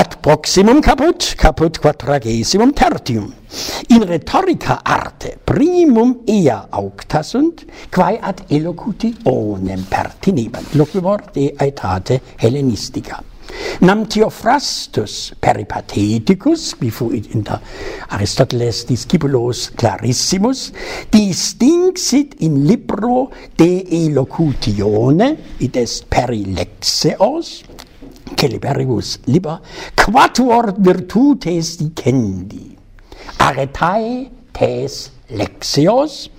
ad proximum caput, caput quadragesimum tertium. In rhetorica arte primum ea aucta sunt, quae ad elocutionem pertinebant, loquimor de aetate hellenistica. Nam Theophrastus peripateticus, wie fuit inter Aristoteles discipulos clarissimus, distinxit in libro de elocutione, id est perilexeos, che liberibus liber, quatuor virtutes dicendi, aretae tes lexios,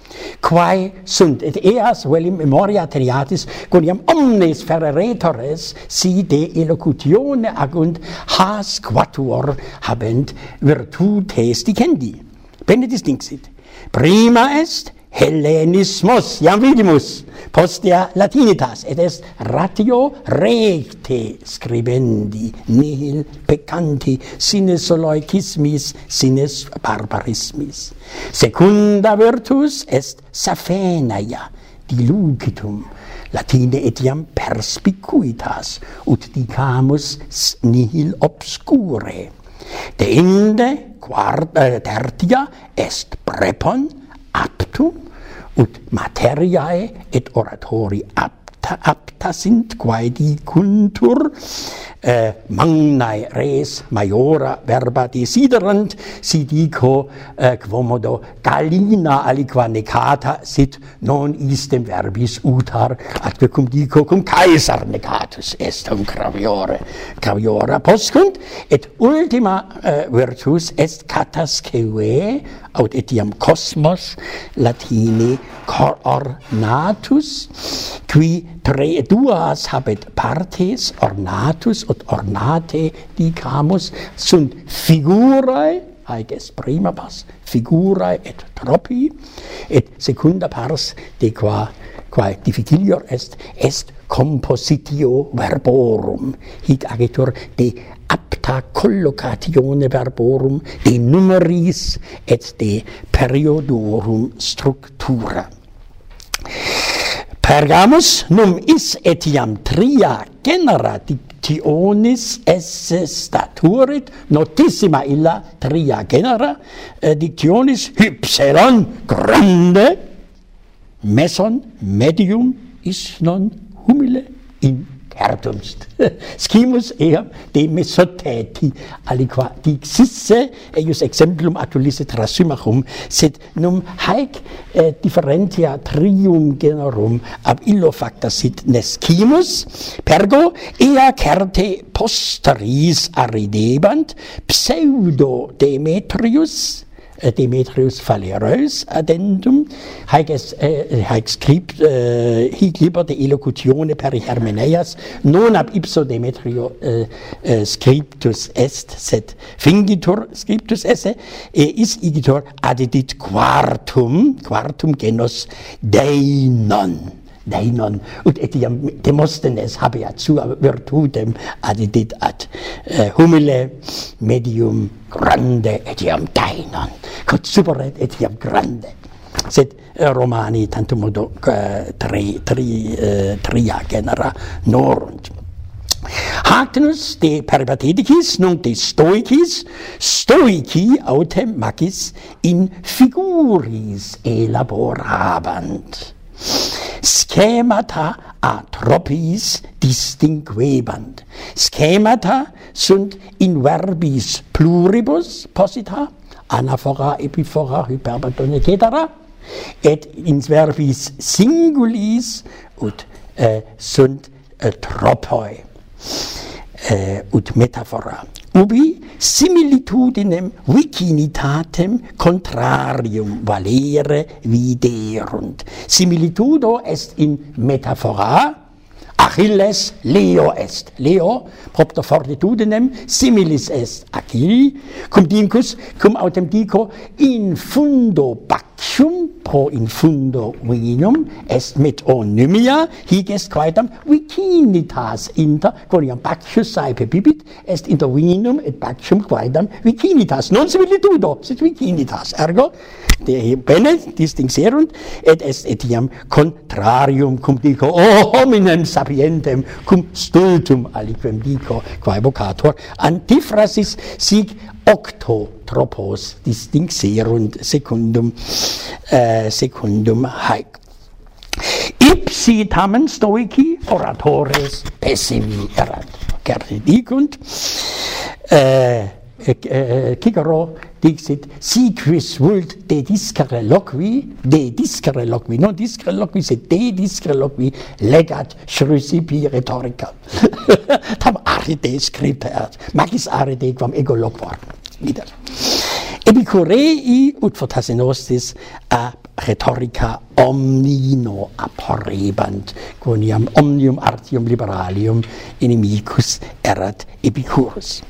quae sunt et eas velim memoria teniatis coniam omnes ferretores si de elocutione agunt has quatuor habent virtutes dicendi. Bene distinxit. Prima est Hellenismus, iam vidimus, postea latinitas, et est ratio recte scribendi, nihil peccanti sine soloicismis, sine barbarismis. Secunda virtus est safenaia, dilucitum, latine etiam perspicuitas, ut dicamus nihil obscure. Deinde, quart, eh, tertia, est prepon, virtu ut materiae et oratori ab apta, apta sint, quae dicuntur, eh, magnae res maiora verba desiderant, si dico eh, quomodo galina aliqua necata, sit non istem verbis utar, atque cum dico cum caesar necatus est um graviore, graviora poscunt, et ultima eh, virtus est catasceue, aut etiam cosmos latini cor ornatus, qui tre duas habet partes ornatus ut ornate dicamus sunt figurae haec est prima pars figurae et tropi et secunda pars de qua qua difficilior est est compositio verborum hic agitur de apta collocatione verborum de numeris et de periodorum structura. Pergamus num is etiam tria generationis esse staturit notissima illa tria genera editionis hypseron grande meson medium is non humile in Herdomst. Scimus eam de mesoteti aliqua dixisse eius exemplum atulisse trasumachum, sed num haec eh, differentia trium generum ab illo facta sit nescimus pergo ea certe posteris aridebant pseudo Demetrius Demetrius Phalereus addendum, haec, es, äh, haec script, äh, hic liber de elocutione per Hermeneias, non ab ipso Demetrio äh, äh, scriptus est, sed fingitur scriptus esse, e is igitur addit quartum, quartum genus deinon non. Deinon, ut etiam demosthenes habea sua virtutem addit ad uh, humile medium grande etiam deinon, quod superet etiam grande sed eh, romani tantum modo uh, tri tri uh, tria genera norunt Hactinus de Peripateticis, nunc de Stoicis, Stoici autem magis in figuris elaborabant schemata atropis distinguebant. Schemata sunt in verbis pluribus posita, anaphora, epiphora, hyperbatone, etc., et in verbis singulis ut äh, sunt äh, tropoi äh, ut metaphora ubi similitudinem vicinitatem contrarium valere viderunt. Similitudo est in metafora, Achilles leo est. Leo propter fortitudinem similis est Achilli, cum dincus cum autem dico in fundo bacchum pro in fundo vinum est metonymia hic est quaetam vicinitas inter quoniam bacchus saepe bibit est in dominum et pacem quaedam vicinitas non similitudo sit vicinitas. Ergo de bene distinxerunt et est etiam contrarium cum dico o hominem sapientem cum stultum aliquem dico quae vocator antifrasis sic octo tropos distinxerunt secundum eh, secundum haec. Ipsi tamen stoici oratores pessimi erat. Ceredicunt, eh, eh, eh, Cicero dixit, si quis vult de discere loqui, de discere loqui, non discere loqui, sed de discere loqui, legat shrisipi rhetorica. Tam aride scripteat, magis aride quam ego loquor. Wieder. Epicurei ut fortasenostis a rhetorica omnino abhorrebant, quoniam omnium artium liberalium inimicus erat Epicurus.